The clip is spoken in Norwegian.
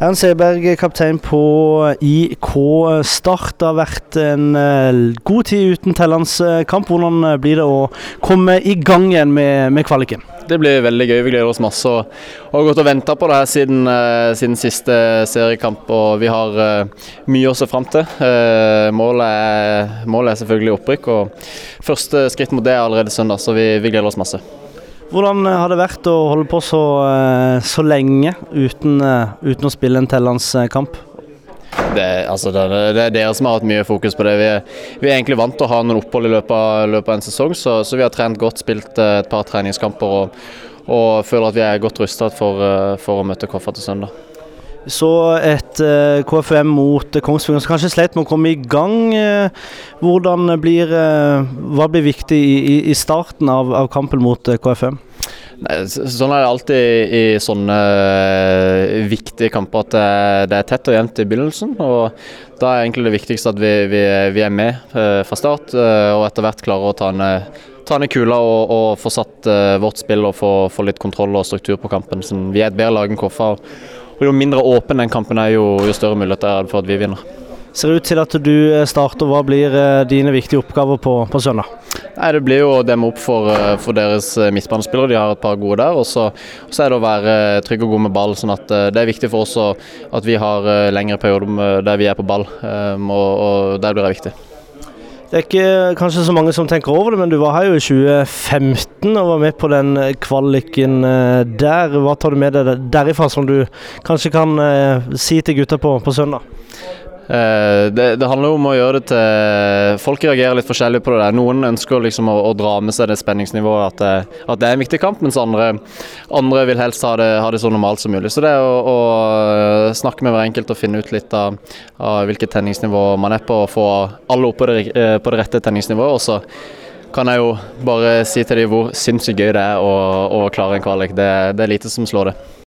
Ernst Seberg, kaptein på IK Start. Det har vært en eh, god tid uten Tellandskamp. Hvordan eh, blir det å komme i gang igjen med, med kvaliken? Det blir veldig gøy. Vi gleder oss masse. og har gått og venta på det her siden, siden, siste seriekamp. og Vi har mye å se fram til. Målet, er, målet, er, selvfølgelig opprykk. og Første skritt mot det er allerede søndag, så vi, vi gleder oss masse. Hvordan har det vært å holde på så, eh, så lenge uten, eh, uten, å spille en tellandskamp? Det, altså det, det, er dere som har hatt mye fokus på det. Vi er, vi er egentlig vant til å ha noen opphold i løpet av, løpet av en sesong, så, så, vi har trent godt, spilt eh, et par treningskamper og, og føler at vi er godt rustet for, for å møte koffer til søndag. Så et eh, KFM mot uh, Kongsvinger som kanskje sleit med å komme i gang. Uh, hvordan blir, hva blir viktig i, i starten av, av, kampen mot KFM? Nei, sånn er det alltid i sånne viktige kamper at det, er tett og jevnt i begynnelsen. og Da er egentlig det viktigste at vi, vi, vi er med fra start og etter hvert klarer å ta ned ta ned kula og, og få satt vårt spill og få, få, litt kontroll og struktur på kampen. Så vi er et bedre lag enn Koffa. Og, Jo mindre åpen den kampen er, jo, jo større muligheter er det for at vi vinner. Ser ut til at du eh, starter. Hva blir eh, dine viktige oppgaver på, på søndag? Nei, Det blir jo å demme opp for, eh, for deres midtbanespillere. De har et par gode der. Og så, er det å være trygg og god med ball. sånn at Det er viktig for oss at vi har lengre perioder der vi er på ball. og, og Der blir det viktig. Det er ikke kanskje så mange som tenker over det, men du var her jo i 2015 og var med på den kvaliken eh, der. Hva tar du med deg derifra som du kanskje kan eh, si til gutta på, på søndag? Eh, det, det, handler om å gjøre det til Folk reagerer litt forskjellig på det. der. Noen ønsker liksom å, å dra med seg det spenningsnivået at det, at det, er en viktig kamp, mens andre, andre vil helst ha det, ha det, så normalt som mulig. Så det å, å snakke med hver enkelt og finne ut litt av, av hvilket tenningsnivå man er på, og få alle opp på det, eh, på det rette tenningsnivået. og så kan jeg jo bare si til dem hvor sinnssykt gøy det er å, å klare en kvalik. Det, det er lite som slår det.